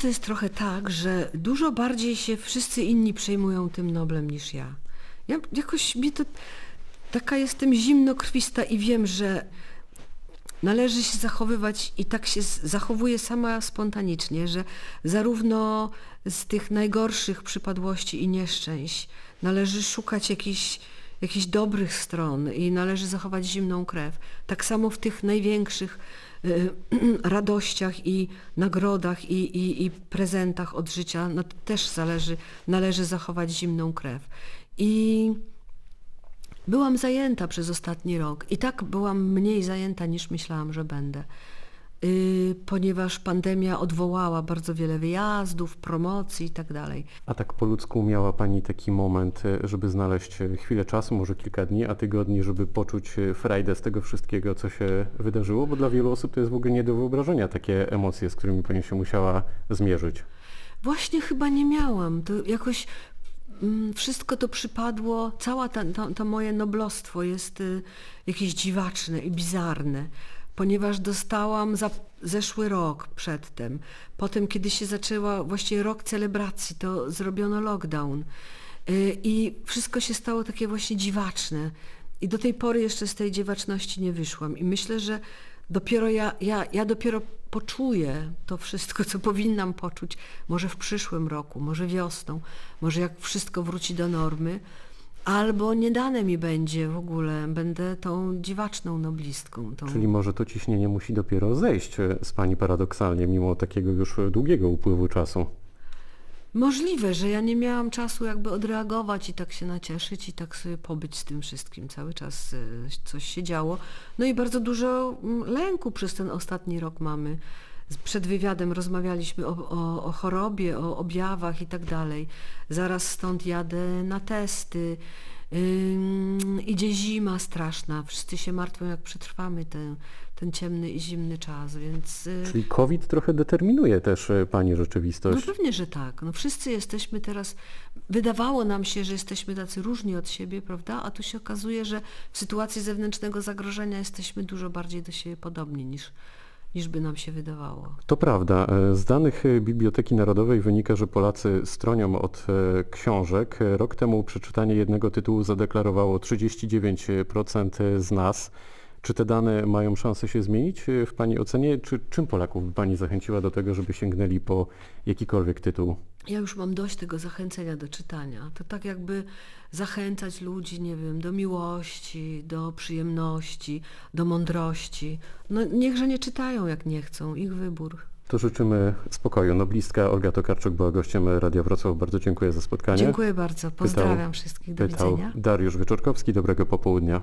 to jest trochę tak, że dużo bardziej się wszyscy inni przejmują tym Noblem niż ja. Ja jakoś mi to... Taka jestem zimnokrwista i wiem, że należy się zachowywać i tak się zachowuję sama spontanicznie, że zarówno z tych najgorszych przypadłości i nieszczęść należy szukać jakichś, jakichś dobrych stron i należy zachować zimną krew. Tak samo w tych największych y, radościach i nagrodach i, i, i prezentach od życia no, też zależy, należy zachować zimną krew. I Byłam zajęta przez ostatni rok i tak byłam mniej zajęta niż myślałam, że będę. Yy, ponieważ pandemia odwołała bardzo wiele wyjazdów, promocji i tak dalej. A tak po ludzku miała Pani taki moment, e, żeby znaleźć e, chwilę czasu, może kilka dni, a tygodni, żeby poczuć frajdę z tego wszystkiego, co się wydarzyło? Bo dla wielu osób to jest w ogóle nie do wyobrażenia takie emocje, z którymi Pani się musiała zmierzyć. Właśnie chyba nie miałam. To jakoś mm, wszystko to przypadło, cała ta, to, to moje noblostwo jest y, jakieś dziwaczne i bizarne, ponieważ dostałam za zeszły rok przedtem. Potem, kiedy się zaczęła właściwie rok celebracji, to zrobiono lockdown. Y, I wszystko się stało takie właśnie dziwaczne. I do tej pory jeszcze z tej dziwaczności nie wyszłam. I myślę, że dopiero ja, ja, ja dopiero poczuję to wszystko, co powinnam poczuć, może w przyszłym roku, może wiosną, może jak wszystko wróci do normy, albo nie dane mi będzie w ogóle, będę tą dziwaczną noblistką. Tą... Czyli może to ciśnienie musi dopiero zejść e, z Pani paradoksalnie, mimo takiego już e, długiego upływu czasu. Możliwe, że ja nie miałam czasu jakby odreagować i tak się nacieszyć i tak sobie pobyć z tym wszystkim. Cały czas e, coś się działo. No i bardzo dużo mm, lęku przez ten ostatni rok mamy. Przed wywiadem rozmawialiśmy o, o, o chorobie, o objawach i tak dalej. Zaraz stąd jadę na testy. Ym, idzie zima straszna. Wszyscy się martwią, jak przetrwamy ten, ten ciemny i zimny czas, więc... y, Czyli COVID trochę determinuje też e, Pani no rzeczywistość. pewnie, że tak. No wszyscy jesteśmy teraz, wydawało nam się, że jesteśmy tacy różni od siebie, prawda? A tu się okazuje, że w sytuacji zewnętrznego zagrożenia jesteśmy dużo bardziej do siebie podobni niż, niż by nam się wydawało. To prawda. E, Z danych e, Biblioteki Narodowej wynika, że Polacy stronią od e, książek. Rok temu przeczytanie jednego tytułu zadeklarowało 39% z nas. Czy te dane mają szansę się zmienić w Pani ocenie? Czy czym Polaków by Pani zachęciła do tego, żeby sięgnęli po jakikolwiek tytuł? Ja już mam dość tego zachęcenia do czytania. To tak jakby zachęcać ludzi, nie wiem, do miłości, do przyjemności, do mądrości. No niechże nie czytają, jak nie chcą. Ich wybór. To życzymy spokoju. Noblistka Olga Tokarczuk była gościem Radia Wrocław. Bardzo dziękuję za spotkanie. Dziękuję bardzo. Pozdrawiam wszystkich. Do Pytał widzenia. Dariusz Wieczorkowski. Dobrego popołudnia.